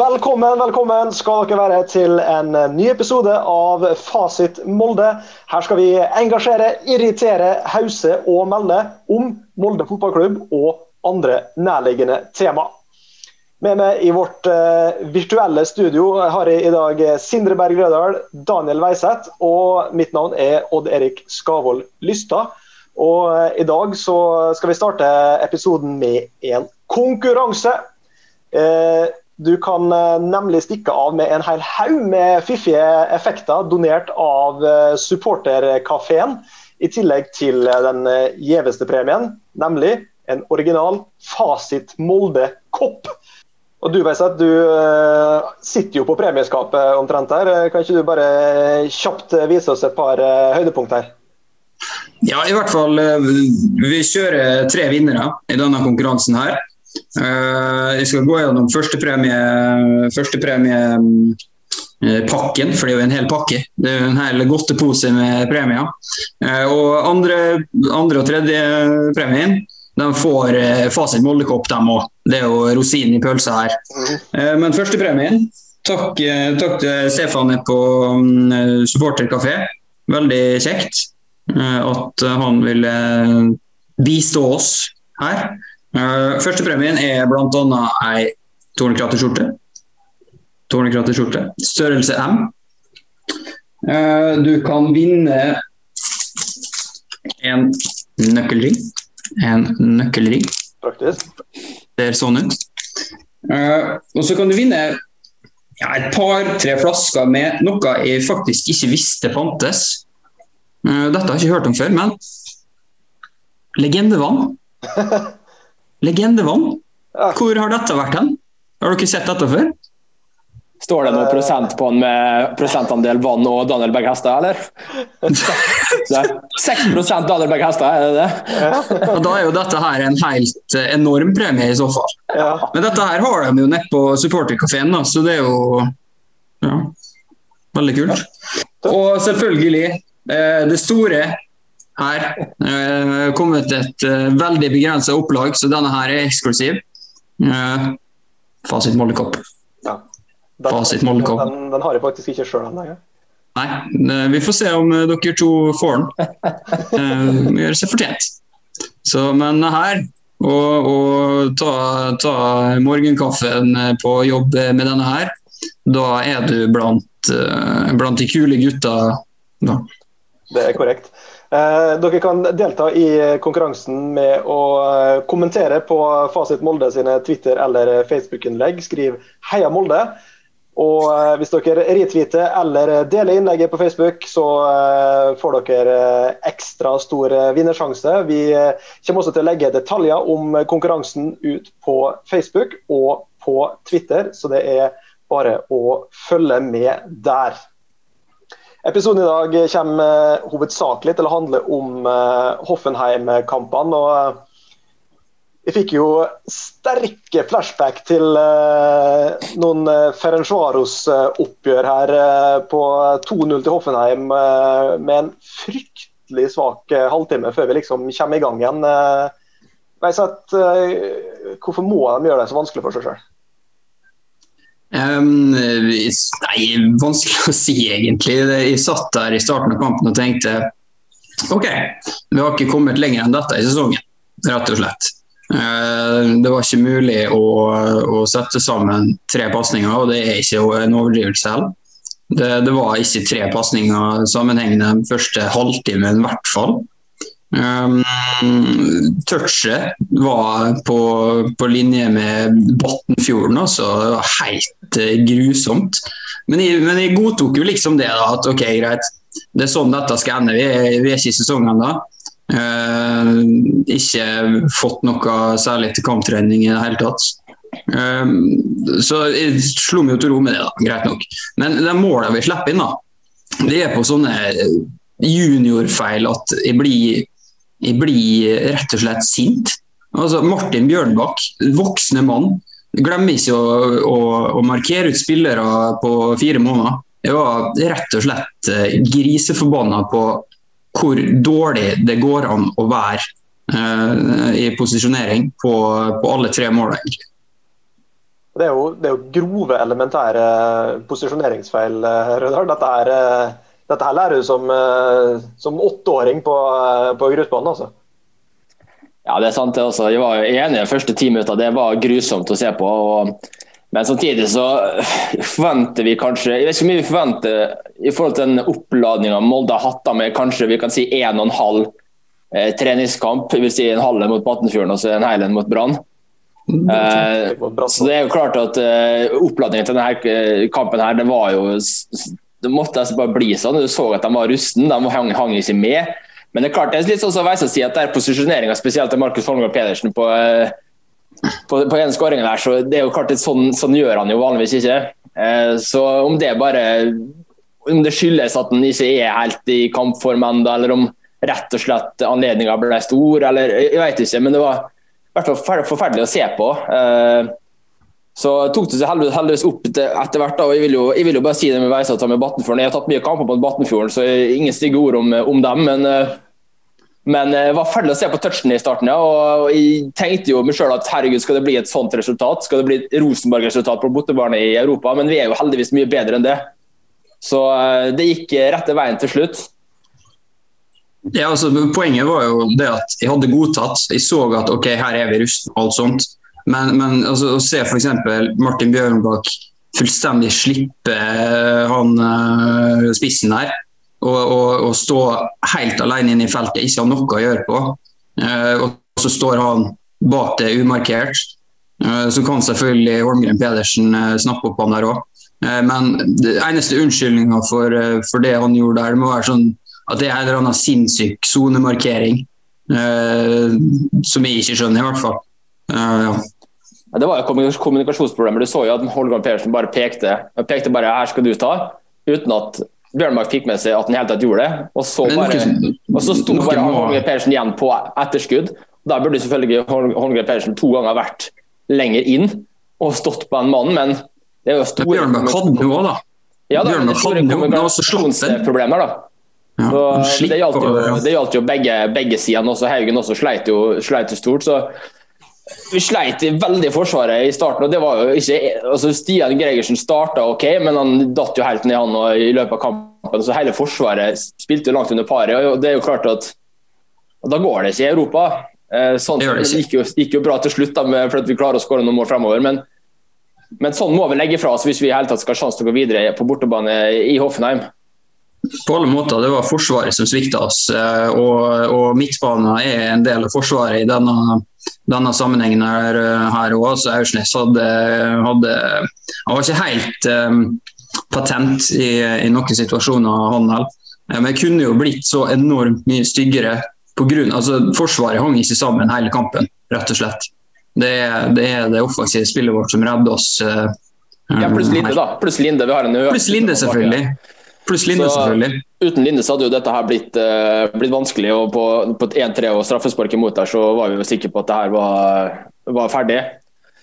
Velkommen, velkommen skal dere være til en ny episode av Fasit Molde. Her skal vi engasjere, irritere, hause og melde om Molde fotballklubb og andre nærliggende tema. Med meg i vårt uh, virtuelle studio har jeg i dag Sindre Berg Rødal, Daniel Weiseth og mitt navn er Odd Erik Skavold Lystad. Og uh, I dag så skal vi starte episoden med en konkurranse. Uh, du kan nemlig stikke av med en hel haug med fiffige effekter donert av supporterkafeen, i tillegg til den gjeveste premien, nemlig en original Fasit Molde-kopp. Og Du Veiseth, du sitter jo på premieskapet omtrent her. Kan ikke du bare kjapt vise oss et par høydepunkt her? Ja, i hvert fall. Vi kjører tre vinnere i denne konkurransen her. Jeg skal gå gjennom førstepremiepakken, førstepremie pakken, for det er jo en hel pakke. Det er jo en hel godtepose med premier. Og andre, andre og tredje premien de får eh, Fasit Moldekopp, dem òg. Det er jo rosinen i pølsa her. Mm. Eh, men førstepremien Takk, eh, takk til Stefan på um, supporterkafé. Veldig kjekt eh, at han ville bistå oss her. Uh, Førstepremien er bl.a. ei tornekraterskjorte. Tornekraterskjorte. Størrelse M. Uh, du kan vinne en nøkkelring en nøkkelring. Praktisk. Ser sånn ut. Uh, og så kan du vinne ja, et par-tre flasker med noe jeg faktisk ikke visste fantes. Dette har jeg ikke hørt om før, men legendevann. legendevann. Hvor har dette vært hen? Har dere sett dette før? Står det noe prosent på den med prosentandel vann og Daniel Berg Hestad, eller? 6% Daniel Berg Hestad, er det det? Og Da er jo dette her en helt eh, enorm premie i så fall. Ja. Men dette her har de jo nede på supporterkafeen, så det er jo ja, veldig kult. Og selvfølgelig, eh, det store her eh, kommet et veldig begrensa opplag, så denne her er eksklusiv. Fasit Moldekopp. Den, Fasit Moldekopp. Den, den, har jeg faktisk ikke sjøl ennå. Nei, vi får se om dere to får den. uh, gjør seg fortjent. Så, men her å ta, ta, morgenkaffen på jobb med denne her, da er du blant, blant de kule gutta. Da. Det er korrekt. Eh, dere kan delta i konkurransen med å kommentere på Fasit Molde sine Twitter- eller Facebook-innlegg. Skriv 'Heia Molde'. Og eh, Hvis dere retweeter eller deler innlegget på Facebook, så eh, får dere eh, ekstra stor vinnersjanse. Vi kommer også til å legge detaljer om konkurransen ut på Facebook og på Twitter, så det er bare å følge med der. Episoden i dag kommer hovedsakelig til å handle om Hoffenheim-kampene. og vi fikk jo sterke flashback til noen Ferencvaros-oppgjør her på 2-0 til Hoffenheim med en fryktelig svak halvtime før vi liksom kommer i gang igjen. At, hvorfor må de gjøre det så vanskelig for seg sjøl? Um, nei, vanskelig å si, egentlig. Jeg satt der i starten av kampen og tenkte OK, vi har ikke kommet lenger enn dette i sesongen, rett og slett. Eh, det var ikke mulig å, å sette sammen tre pasninger, og det er ikke en overdrivelse heller. Det, det, var ikke tre pasninger sammenhengende første halvtimen, i hvert fall. Um, touchet var på, på, linje med Botnfjorden, altså. Det var helt uh, grusomt. Men jeg, men jeg, godtok jo liksom det, da, at ok, greit, det er sånn dette skal ende. Vi er, vi er ikke i sesongen ennå. Uh, ikke fått noe særlig til kamptrening i det hele tatt. Uh, så jeg slo meg jo til ro med det, da, greit nok. Men de målet vi slipper inn, da, det er på sånne juniorfeil at jeg blir, jeg blir rett og slett sint. Altså Martin Bjørnbakk, voksne mann, glemmer ikke å, å, å markere ut spillere på fire måneder. Jeg var rett og slett eh, griseforbanna på hvor dårlig det går an å være uh, i posisjonering på, på, alle tre målene. Det er jo, det er jo grove, elementære posisjoneringsfeil, eh, Rødal. Dette, er, eh, dette her lærer du som, eh, som åtteåring på, på grusbanen. altså. Ja, det er sant. det også. Jeg var enig i de første ti minutter. Det var grusomt å se på. Og, men samtidig så forventer vi kanskje Jeg vet ikke hvor mye vi forventer i forhold til den oppladninga Molde har hatt da med kanskje vi kan si en og en halv eh, treningskamp. Jeg vil si en halv mot Batnfjorden og så en hel mot Brann. Eh, så det er jo klart at eh, oppladningen til denne eh, kampen her, det var jo Det måtte altså bare bli sånn. Du så at de var rusten, de hang, hang ikke med. Men det er klart, det er litt sånn som Veisa sier, at er posisjoneringa spesielt til Markus Holmgaard Pedersen på, på, på en skåring der, så det er jo klart sånn, sånn gjør han jo vanligvis ikke. Uh, så om det bare om det skyldes at han ikke er helt i kampform ennå, eller om rett og slett anledninga ble stor, eller jeg vet ikke. Men det var i hvert fall forferdelig å se på. Eh, så tok det seg heldigvis opp etter hvert. og jeg vil, jo, jeg vil jo bare si det med Veisata med Battenfjorden. Jeg har tatt mye kamper på Battenfjorden, så ingen stygge ord om, om dem. Men, eh, men det var ferdig å se på touchen i starten. ja, og Jeg tenkte jo meg selv at herregud, skal det bli et sånt resultat? Skal det bli et Rosenborg-resultat på bortebane i Europa? Men vi er jo heldigvis mye bedre enn det. Så eh, det gikk rette veien til slutt. Ja, altså, Poenget var jo det at jeg hadde godtatt. Jeg så at ok, her er vi rusten og alt sånt. Men, men altså, å se f.eks. Martin Bjørnbakk fullstendig slippe uh, han uh, spissen her, og, og, og, stå helt alene inne i feltet, ikke ha noe å gjøre på. Uh, og så står han bak det umarkert. så kan selvfølgelig Holmgren Pedersen snappe opp han der òg. men det eneste unnskyldninga for, for det han gjorde der, det må være sånn at det er en eller annen sinnssyk sonemarkering. Som jeg ikke skjønner, i hvert fall. Ja. Det var jo kommunikasjonsproblemer. Du så jo at Holgar Persen bare pekte pekte bare 'her skal du ta', uten at Bjørnmark fikk med seg at han hele tatt gjorde det. Og så, bare, og så sto bare Holger Persen igjen på etterskudd. Da burde selvfølgelig Holger Persen to ganger vært lenger inn og stått på en mann, men det er jo store Bjørnmark hadde jo òg, da. Ja, da, Bjørnmark hadde jo kommunikasjonsproblemer, da. Ja, det gjaldt jo, det gjaldt jo begge, begge sidene. Også Haugen også sleit jo, sleit jo stort. så vi sleit veldig i Forsvaret i starten. og det var jo ikke, altså Stian Gregersen starta ok, men han datt jo helt ned han i løpet av kampen. så Hele Forsvaret spilte jo langt under paret. og det er jo klart at Da går det ikke i Europa. Eh, sånn, det, det gikk, jo, gikk, jo, bra til slutt da, med, for at vi klarer å skåre noen mål fremover. Men, men sånn må vi legge fra oss hvis vi i hele tatt skal ha sjanse til å gå videre på bortebane i Hoffenheim på alle måter. Det var Forsvaret som svikta oss. Eh, og, og midtbanen er en del av Forsvaret i denne, denne sammenhengen her også Så Aursnes hadde, hadde, Han var ikke helt um, patent i, i, noen situasjoner, han heller. Men det kunne jo blitt så enormt mye styggere. På grunn, altså Forsvaret hang ikke sammen hele kampen, rett og slett. Det det, er det offensive spillet vårt som redder oss. Uh, ja, Pluss Linde, da. Pluss Linde. Vi har en Pluss Linde, selvfølgelig. Pluss Linde, så, selvfølgelig. Uten Linde så hadde jo dette her blitt, uh, blitt vanskelig. og På, på 1-3 og straffespark imot der, så var vi jo sikre på at det her var, var ferdig.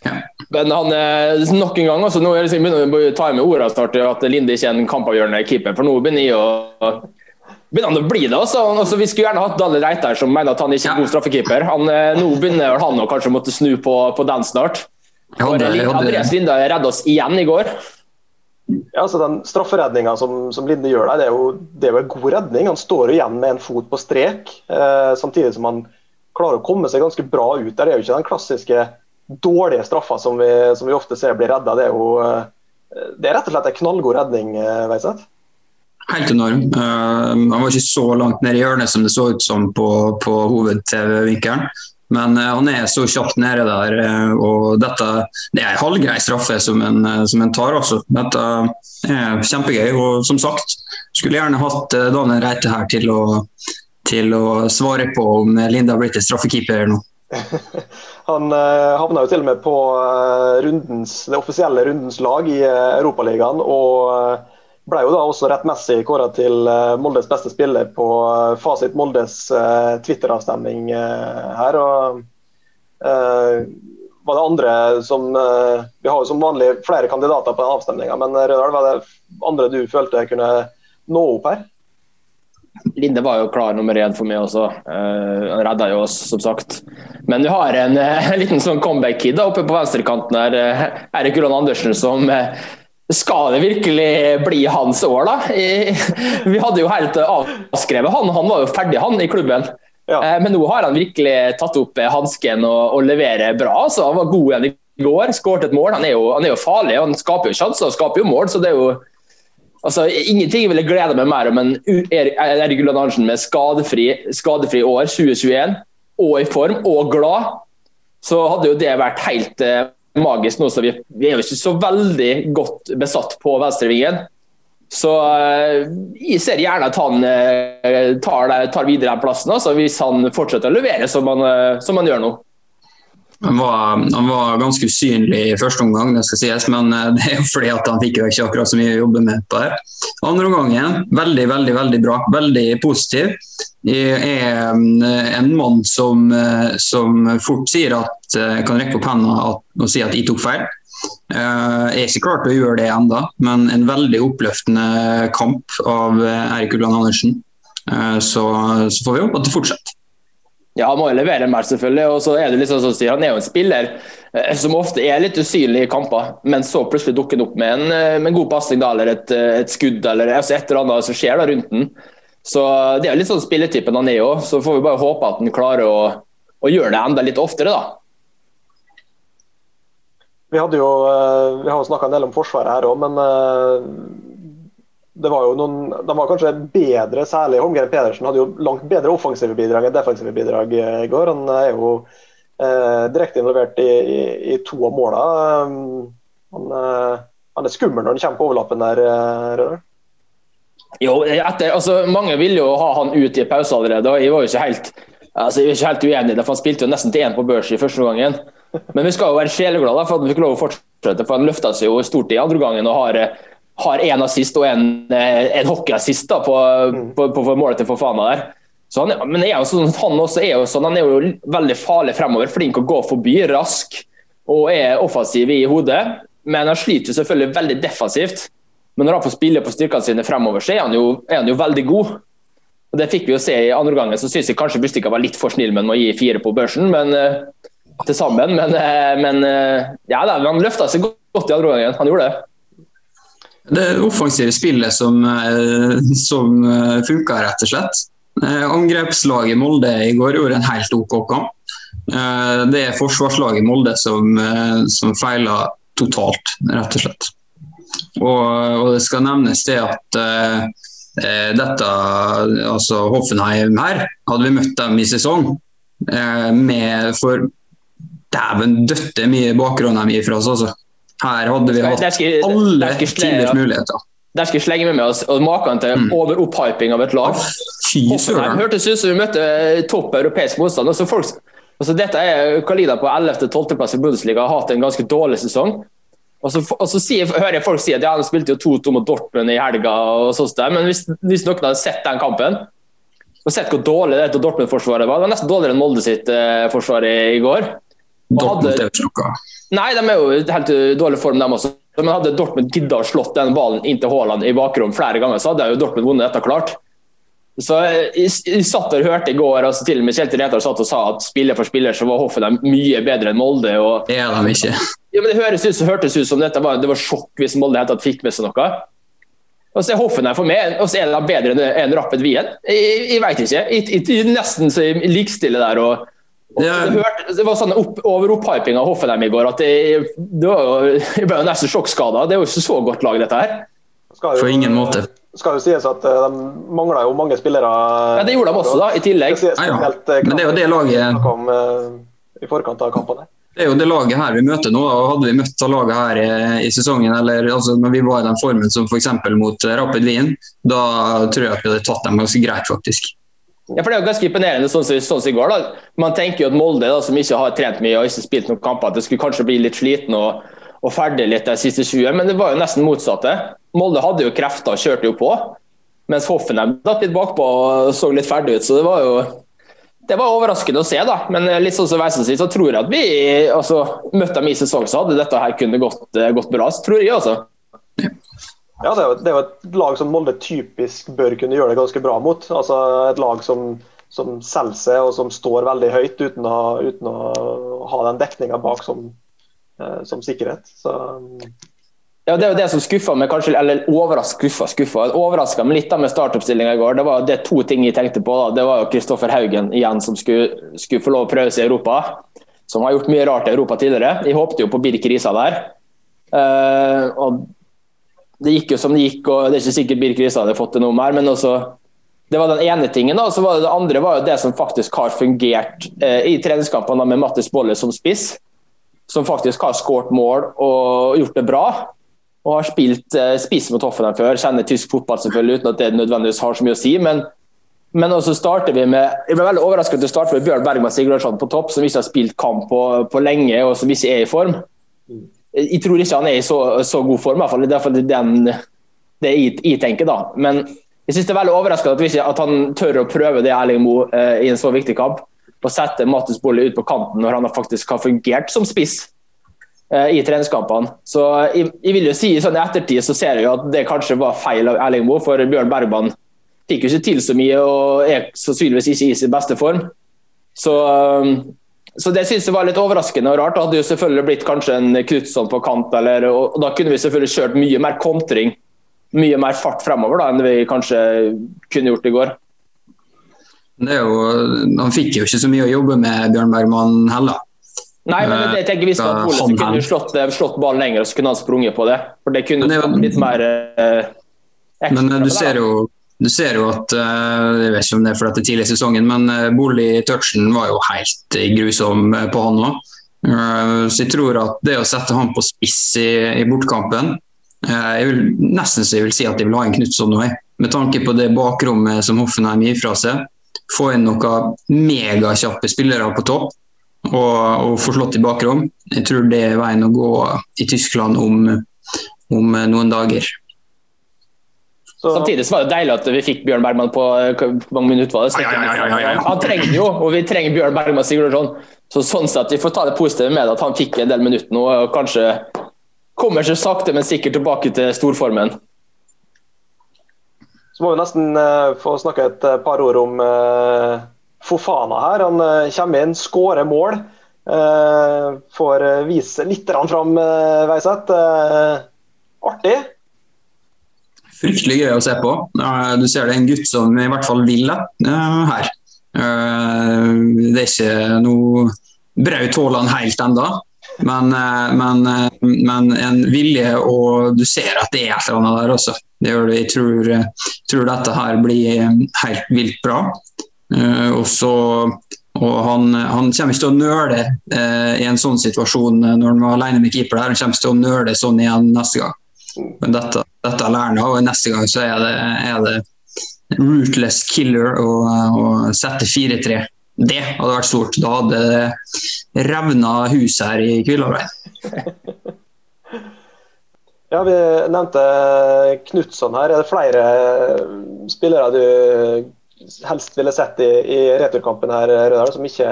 Ja. Men han eh, nok en gang altså, Nå liksom, begynner å ta med ordet snart at Linde ikke er en kampavgjørende keeper. For nå begynner jeg å begynner han å bli det. Også. Altså, vi skulle gjerne hatt Dalle Reitar som mener at han ikke er god straffekeeper. Han, eh, nå begynner han å kanskje måtte snu på, på den snart. For Andreas Linde redda oss igjen i går. Ja, altså Den strafferedninga som, som, Linde gjør der, det er, jo, det er jo en god redning. Han står jo igjen med en fot på strek, eh, samtidig som han klarer å komme seg ganske bra ut. Der er jo ikke den klassiske dårlige straffa som som vi ofte ser blir redda. Det er jo eh, det er rett og slett en knallgod redning. Eh, Veiseth. Helt enorm. Uh, han var ikke så langt ned i hjørnet som det så ut som på, på hoved-TV-vinkelen. Men uh, han er så kjapt nede der. Uh, og dette det er en halvgrei straffe som en, uh, som en tar. Også. Dette er kjempegøy. Og som sagt, skulle gjerne hatt Daniel Reite her til å, til å svare på om Linda har blitt en straffekeeper nå. Han havna jo til og med på rundens, det offisielle rundens lag i Europaligaen. og ble jo da også rettmessig kåra til eh, Moldes beste spiller på eh, Fasit Moldes uh, Twitter-avstemning uh, her. og uh, var det andre som Vi har jo som vanlig flere kandidater på avstemninga, men Rødahl, var det andre du følte kunne nå opp her? Linde var jo klar nummer én for meg også. Uh, han redda jo oss, som sagt. Men vi har en, uh, liten sånn comeback-kid oppe på venstrekanten her. Uh, Erik Ulland Andersen som skal det virkelig bli hans år, da? I, vi hadde jo helt avskrevet han. Han var jo ferdig, han, i klubben. Ja. Men nå har han virkelig tatt opp hansken og, og leverer bra. Så han var god igjen i går, skåret et mål. Han er, jo, han er jo farlig, han skaper jo sjanser og skaper jo mål. så det er jo Altså, Ingenting ville glede meg mer om en Erik Ulland Arntzen med skadefri, skadefri, år 2021, og i form, og glad. Så hadde jo det vært helt eh, magisk nå. så vi, vi, er jo ikke så veldig godt besatt på venstrevingen. Så eh, jeg ser gjerne at han eh, tar, tar, videre den plassen, altså, hvis han fortsetter å levere som han, eh, som han gjør nå. Han var, han var, ganske usynlig i første omgang, det skal sies, men eh, det er jo fordi at han fikk jo ikke akkurat så mye å jobbe med på det. Andre omgangen, veldig, veldig veldig bra. Veldig positiv. Jeg er eh, en mann som, eh, som fort sier at kan rekke opp hendene og si at jeg tok feil. Jeg er ikke klar til å gjøre det enda, men en veldig oppløftende kamp av Erik Ulland Andersen. Så, så får vi håpe at det fortsetter. Ja, han må jo levere mer, selvfølgelig. og så er det liksom som sier, Han er jo en spiller eh, som ofte er litt usynlig i kamper, men så plutselig dukker han opp med en, eh, med en god pasning eller et, eh, et, skudd eller altså et eller annet som skjer da rundt den. Så Det er jo litt sånn spilletypen han er òg. Så får vi bare håpe at han klarer å, å gjøre det enda litt oftere, da. Vi, hadde jo, vi har jo snakka en del om Forsvaret her òg, men det var jo noen, de var kanskje bedre, særlig Holmgren Pedersen hadde jo langt bedre offensive bidrag enn defensive bidrag i går. Han er jo eh, direkte involvert i, i, i, to av målene. Han, eh, han, er skummel når han kommer på overlappen der. Rødal. jo, etter, altså, Mange ville jo ha han ut i pause allerede. og Jeg var jo ikke helt, altså, jeg var ikke helt uenig i det, for han spilte jo nesten til én på børs i første gangen. Men vi skal jo være sjeleglade for at han fikk lov å fortsette, for han løfta seg jo stort i andre gangen og har eh, har én assist og en, eh, en hockeyassist på, mm. på, på, på, målet til Fofana der. Så han, men er sånn, han også er jo sånn, han er jo veldig farlig fremover. Flink å gå forbi, rask og er offensiv i hodet. Men han sliter selvfølgelig veldig defensivt. Men når han får spille på styrkene sine fremover, så er han jo, er han jo veldig god. Og Det fikk vi jo se i andre gangen. Så syns jeg kanskje Bustika var litt for snill med å gi fire på børsen, men uh, til sammen. Men, uh, men ja, han løfta seg godt i andre gangen. Han gjorde det. Det offensive spillet som, eh, som eh, funka, rett og slett. Eh, angrepslaget Molde i går gjorde en helt OK kamp. Det er forsvarslaget Molde som, som feila totalt, rett og slett. Og, og, det skal nevnes det at uh, dette, altså Hoffenheim her, hadde vi møtt dem i sesong uh, med for dæven døtte mye bakgrunn de gir fra oss, altså. Her hadde vi hatt alle tiders muligheter. Der skal vi slenge med meg og maken til mm. overopphyping av et lag. Fy søren. Hørtes ut som vi møtte topp europeisk motstand. Altså folk, altså dette er Kalida på 11.-12.-plass i Bundesliga har hatt en ganske dårlig sesong. Og så, og så sier, hører jeg folk si at ja, han spilte jo 2-2 mot Dortmund i helga, og sånt, men hvis, hvis, noen hadde sett den kampen og sett hvor dårlig det Dortmund-forsvaret var Det var nesten dårligere enn Molde sitt eh, forsvar i, i går. Dortmund er jo ikke noe Nei, de er jo i helt dårlig form, de også. Men hadde Dortmund gidda å slått den ballen inn til Haaland i bakrom flere ganger, så hadde jo Dortmund vunnet dette klart. Så jeg, jeg satt og hørte i går, altså til og med Kjetil Rekdal satt og sa at spiller for spiller så var Hoffenheim mye bedre enn Molde. Og, det er de ikke. Ja, men Det høres ut, hørtes ut som dette var, det var sjokk hvis Molde helt tatt fikk med seg noe. Og så er Hoffenheim for meg og så er de bedre enn Rappet Wien. Jeg, jeg vet ikke. Jeg, jeg, nesten så jeg likestiller der. og ja. Det, hørte, det, var sånn opp, over opphyping av Hoffenheim i går at det, det var, jeg ble nesten sjokkskada. Det er jo ikke så godt lag, dette her. Skal jo, ingen måte. skal jo sies at eh, de mangla jo mange spillere. Ja, Det gjorde de også, da, i tillegg. Ja, ja. Eh, Men det er jo det laget kom, eh, i forkant av kampene. Det er jo det laget her vi møter nå. og Hadde vi møtt det laget her i, i sesongen, eller altså, når vi var i den formen som f.eks. For mot Rapid Wien, da tror jeg at vi hadde tatt dem ganske greit, faktisk. Ja, for Det er jo ganske imponerende sånn som, sånn i går. da. Man tenker jo at Molde, da, som ikke har trent mye og ikke spilt noen kamper, at det skulle kanskje bli litt sliten og, og ferdig litt de siste 20, men det var jo nesten motsatte. Molde hadde jo krefter og kjørte jo på, mens Hoffenheim datt litt bakpå og så litt ferdig ut. så det var jo det var overraskende å se, da. Men litt sånn som Veisen sier, så tror jeg at vi altså, møtte dem i sesong, så hadde dette her kunne gått, gått bra. Så tror jeg, altså. Ja, det er, jo, det er jo et lag som Molde typisk bør kunne gjøre det ganske bra mot. Altså Et lag som, som selger seg og som står veldig høyt uten å, uten å ha den dekninga bak som, eh, som sikkerhet. Så, Ja, Det er jo det som skuffa meg, kanskje, eller overraska skuffa. Overraska meg litt da med startoppstillinga i går. Det var det to ting jeg tenkte på. da. Det var jo Kristoffer Haugen igjen som skulle, skulle få lov å prøve seg i Europa. Som har gjort mye rart i Europa tidligere. Jeg håpte jo på Birk Risa der. Eh, og det gikk jo som det gikk, og det er ikke sikkert Birk Riise hadde fått det noe mer. men også det var den ene tingen. Og så var Det det andre var jo det som faktisk har fungert eh, i treningskampene med Mattis Bolle som spiss. Som faktisk har skåret mål og gjort det bra. Og har spilt eh, spiss mot Hoffenheim før. Kjenner tysk fotball selvfølgelig, uten at det nødvendigvis har så mye å si. Men, men også starter vi med Jeg ble veldig overrasket til å starte med Bjørn Bergman Sigurdsson på topp, som ikke har spilt kamp på, på lenge, og som ikke er i form. Jeg tror ikke han er i så, så god form, i hvert fall. Det er iallfall den, det jeg, jeg tenker, da. Men jeg synes det er veldig overraskende at, at han tør å prøve det Erling Moe eh, i en så viktig kamp. Og sette Mattis Bolle ut på kanten når han faktisk har fungert som spiss eh, i treningskampene. Så jeg, jeg, vil jo si sånn I ettertid så ser jeg jo at det kanskje var feil av Erling Moe, for Bjørn Bergman fikk jo ikke til så mye og er sannsynligvis ikke i sin beste form. Så, så det synes jeg var litt overraskende og rart. Det hadde jo selvfølgelig blitt kanskje en Knutson på kant, eller, og da kunne vi selvfølgelig kjørt mye mer kontring mye mer fart fremover da, enn vi kanskje kunne gjort i går. Jo, han fikk jo ikke så mye å jobbe med, Bjørn Bergman heller. Nei, men det tenker Hvis var Pole, så kunne slått, slått ballen lenger så kunne han sprunget på det. For det kunne det vært litt mer eh, Men du ser, jo, du ser jo at Jeg vet ikke om det er fordi det er tidlig i sesongen, men bolig-touchen var jo helt grusom på han òg. Så jeg tror at det å sette han på spiss i, i bortkampen Eh, jeg vil nesten så jeg vil si at jeg vil ha en Knutson nå, med tanke på det bakrommet som Hoffenheim gir fra seg. Få inn noen megakjappe spillere på topp og, og få slått i bakrom. Jeg tror det er veien å gå i Tyskland om, om noen dager. Så... Samtidig så var det deilig at vi fikk Bjørn Bergman på hvor mange minutter var det? Ja, ja, ja, han trenger jo, og vi trenger Bjørn Bergman Sigurdsson. Så sånn sett, Vi får ta det positive med at han fikk en del minutter nå, og kanskje kommer seg sakte, men sikkert tilbake til storformen. Så må vi nesten uh, få snakke et uh, par ord om Fofana her. Han kommer inn, skårer mål. får vise litt fram, uh, Veiseth. artig. Fryktelig gøy å se på. du ser det er en gutt som i hvert fall vil det her. det er ikke noe Braut Haaland helt ennå. Men, eh, men, eh, men, en vilje, og du ser at det er et eller annet der også. Det gjør det. Jeg tror, eh, tror dette her blir helt vilt bra. Og, så, og han, han, kommer ikke til å nøle eh, i en sånn situasjon når han var alene med keeper. der. Han kommer ikke til å nøle sånn igjen neste gang. Men dette, dette lærer han, og neste gang så er det, er det rootless killer å sette 4-3. Det hadde vært stort. Da hadde det revna hus her i Kvillarein. ja, vi nevnte Knutson her. Er det flere spillere du helst ville sett i, i returkampen her, Rødal, som ikke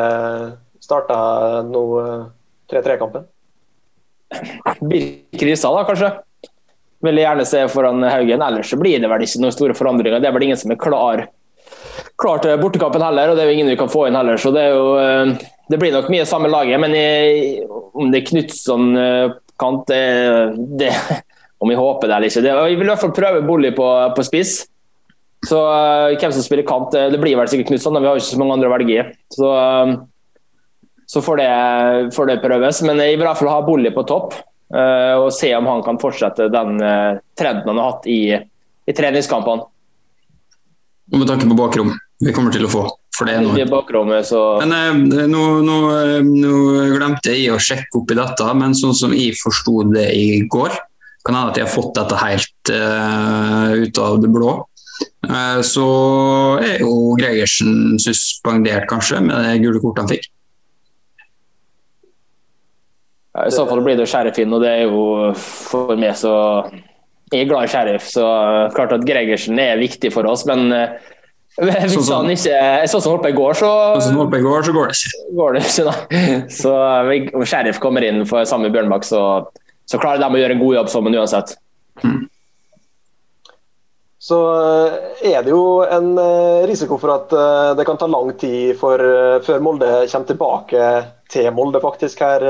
starta nå 3-3-kampen? Birk Risa, da, kanskje. Vil gjerne se foran Haugen. Ellers så blir det vel ikke noen store forandringer. Det er vel ingen som er klar klar til bortekampen heller, og det er jo ingen vi kan få inn heller. Så det, jo, eh, det blir nok mye samme laget. Men jeg, om det er Knutson eh, det, om jeg håper det eller ikke. Det, jeg vil i hvert fall prøve Bolli på, på, spiss. Så uh, hvem som spiller kant, det blir vel sikkert Knutson. Vi har jo ikke så mange andre å velge i. Så, så får, det, får, det, prøves. Men jeg vil i hvert fall ha Bolli på topp. Uh, og se om han kan fortsette den trenden han har hatt i, i treningskampene. Og med tanke på bakrom vi kommer til å få. For det er noe. Men eh, nå, nå, eh, nå, glemte jeg å sjekke opp i dette, men sånn som jeg forsto det i går, kan hende at jeg har fått dette helt uh, ut av det blå. Uh, så er jo Gregersen suspendert, kanskje, med det gule kortet han fikk. Ja, I så fall blir det sheriffen, og det er jo for meg så Jeg er glad i sheriff, så klart at Gregersen er viktig for oss, men uh, hvis sånn som, han ikke Sånn som holdt på i går, så Sånn som holdt på i går, så går det ikke. Går det ikke da. Så Om Sheriff kommer inn for samme Bjørnbakk, så, så klarer de å gjøre en god jobb sammen uansett. Hmm. Så er det jo en risiko for at det kan ta lang tid for, før Molde kommer tilbake til Molde faktisk her,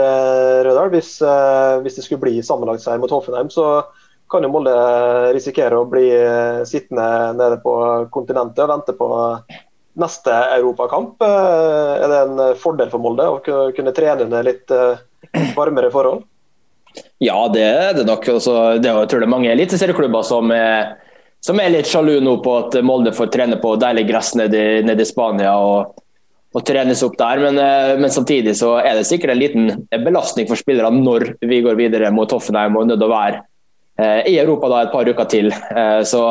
Rødahl. Hvis, hvis det skulle bli sammenlagtseier mot Hoffenheim, så kan jo Molde risikere å bli sittende nede på kontinentet og vente på neste europakamp. Er det en fordel for Molde å kunne trene under litt varmere forhold? Ja, det er det nok. Også, altså, det jeg tror det er mange eliteserieklubber som er, som er litt sjalu nå på at Molde får trene på deilig gress nede, nede i Spania. og, og trenes opp der, men, eh, men, samtidig så er det sikkert en liten belastning for spillerne når vi går videre mot Hoffenheim og er nødt til å være eh, i Europa da et par uker til. Eh, så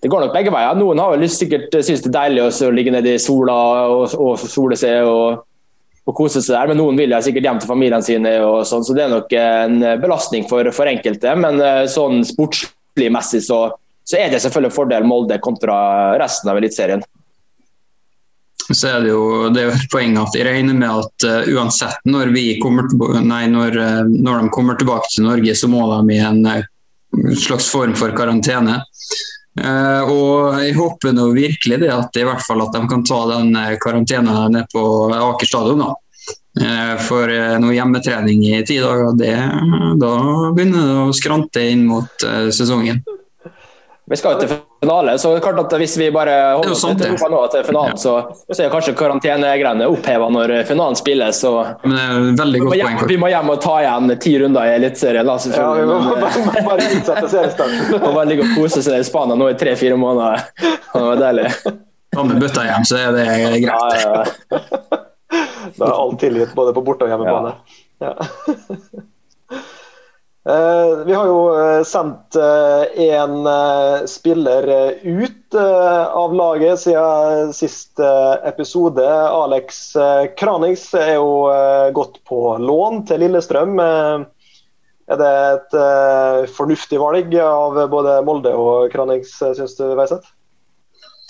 det går nok begge veier. Noen har vel sikkert syntes det er deilig å ligge nede i sola og, og sole seg og og kose seg der. Men noen vil jeg sikkert hjem til familiene sine, og sånn, så det er nok en belastning for, for enkelte. Men eh, sånn sportslig messig så, så, er det selvfølgelig fordel Molde kontra resten av Eliteserien. Så er det jo det er et poeng at jeg regner med at uh, uansett når, nei, når, uh, når, de kommer tilbake til Norge, så må de i en uh, slags form for karantene. Og Jeg håper nå virkelig det at i hvert fall at de kan ta den karantenen nede på Aker stadion. da. For noe hjemmetrening i ti dager, det, da begynner det å skrante inn mot sesongen. Vi skal jo til finale, så klart at hvis vi bare holder oss til Europa nå til finalen, ja. så, så er kanskje karantenegreiene oppheva når finalen spilles. Så Men det er veldig godt poeng. vi må hjem og ta igjen ti runder i Eliteserien. Ja, vi må bare, bare utsette seriestarten. og bare ligge og kose seg i Spania nå i tre-fire måneder. Det var deilig. Ta med bøtta hjem, så er det greit. Ja, ja. Da er alt tilgitt både på borte- og hjemmebane. Ja. Eh, vi har jo eh, sendt en eh, spiller ut av laget siden siste episode. Alex Kranings er jo gått på lån til Lillestrøm. Er det et fornuftig valg av både Molde og Kranings, syns du, Veiseth?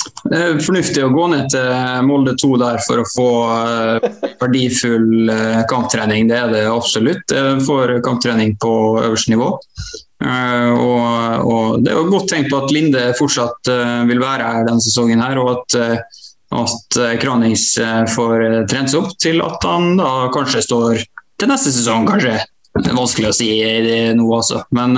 Det er fornuftig å gå ned til Molde 2 der for å få eh, verdifull eh, kamptrening. Det er det absolutt. Jeg får kamptrening på øverste nivå. Eh, og, og Det er jo godt tenkt på at Linde fortsatt vil være her denne sesongen, her, og at, at Kranings får trent seg opp til at han da kanskje står til neste sesong, kanskje. Det er vanskelig å si nå, altså. Men,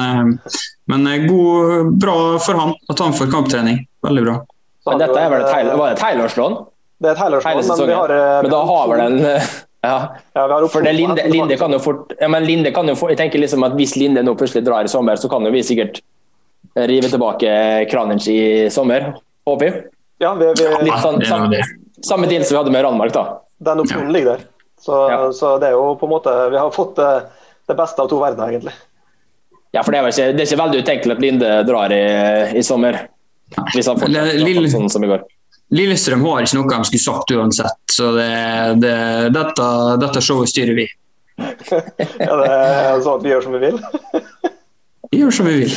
men god, bra for han at han får kamptrening. Veldig bra. Men dette er vel et, heil, var det et helårslån? Det er et helårslån, men vi har Men da har vel den ja. ja For det Linde, Linde, kan jo fort ja, men Linde kan jo for, Jeg tenker liksom at Hvis Linde nå plutselig drar i sommer, så kan jo vi sikkert rive tilbake Kranich i sommer. Håper vi. Ja, vi, vi, Litt sånn, samme, samme deal som vi hadde med Ranmark, da. Den opsjonen ligger der. Så, ja. så, det er jo på en måte Vi har fått det, det beste av to verdener, egentlig. Ja, for det er, ikke, det er ikke veldig utenkelig at Linde drar i, i sommer. Hvis han fortsetter sånn som i går. Lillestrøm har ikke noe de skulle sagt uansett, så det, det, dette, dette, showet styrer vi. ja, det er sånn at vi gjør som vi vil? vi gjør som vi vil.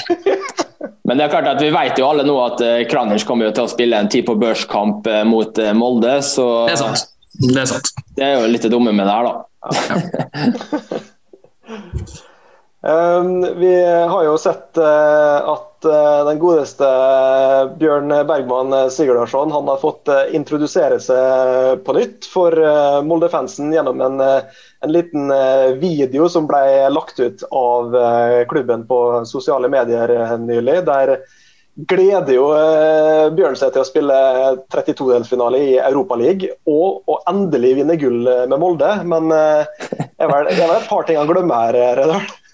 Men det er klart at vi vet jo alle nå at uh, Kranich kommer til å spille en tid på børskamp uh, mot uh, Molde, så Det er sant. Det er sant. Det er jo litt det dumme med det her, da. Ja. um, vi har jo sett at Eh, den godeste eh, Bjørn Bergman eh, Sigurdarsson han har fått introdusere seg på nytt for Molde-fansen gjennom en, en, liten video som ble lagt ut av klubben på sosiale medier nylig. Der gleder jo Bjørn seg til å spille 32-delsfinale i Europaligaen og, og endelig vinne gull med Molde. Men det er vel et par ting han glemmer her, Redal?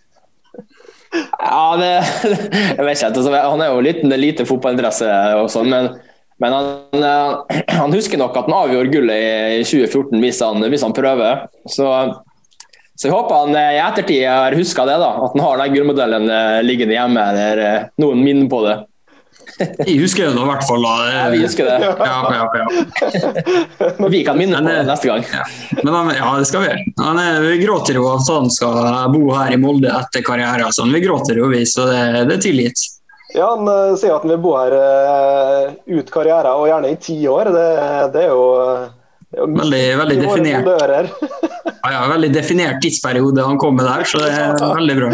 Ja, det, jeg vet ikke. Altså, han er jo liten, lite fotballinteresse og sånn, men, men han, eh, han, husker nok at han avgjorde gullet i 2014 hvis han, hvis han prøver. Så, så, jeg håper han eh, i ettertid har huska det, da, at han har den gullmodellen eh, liggende hjemme eller noen minner på det. Jeg husker det i hvert fall. Ja, vi husker det. Ja, ja, ja. vi kan minne på det neste gang. Men ja, det skal vi gjøre. Vi gråter jo at han skal bo her i Molde etter karrieren. Sånn. Vi gråter jo, vi, så det, det er tilgitt. Ja, Han uh, sier at han vil bo her uh, ut karrieren, og gjerne i ti år. Det, det, er jo Veldig, veldig definert. Ja, ja, veldig definert tidsperiode han kom med der, så det er veldig bra.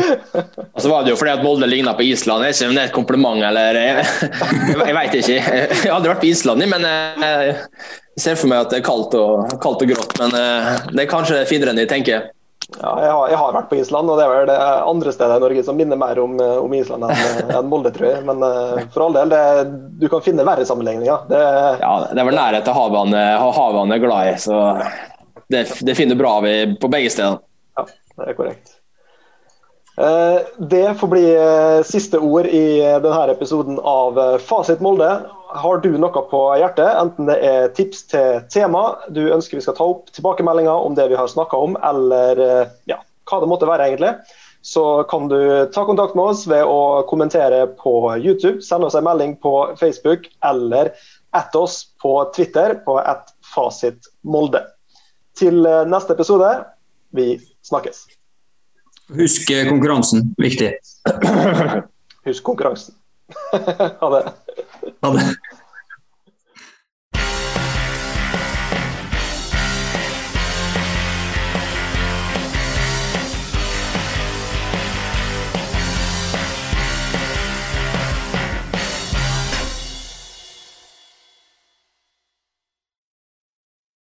Og så var det jo fordi at Molde ligna på Island. Jeg vet ikke om det er et kompliment eller Jeg, jeg veit ikke. Jeg har aldri vært på Island, men eh, jeg ser for meg at det er kaldt og, kaldt og grått. Men eh, det er kanskje finere enn jeg tenker. Ja, jeg, har, jeg har vært på Island, og det er vel det andre stedet i Norge som minner mer om, eh, om Island enn en Molde, tror jeg. Men uh, for all del, det, du kan finne verre sammenligninger. Det, Ja, Det er vel nærhet til havene, han havet han er glad i, så det, det finner bra vi på begge steder. Ja, det er korrekt. Eh, Det får bli eh, siste ord i eh, denne episoden av Fasit Molde. Har du noe på hjertet, enten det er tips til tema du ønsker vi skal ta opp, tilbakemeldinger om det vi har snakka om, eller ja, hva det måtte være, egentlig, så kan du ta kontakt med oss ved å kommentere på YouTube, sende oss en melding på Facebook eller at oss på Twitter på at Fasit Molde. Til eh, neste episode, vi snakkes. Husk eh, konkurransen, viktig. Husk konkurransen. ha det. Ha det.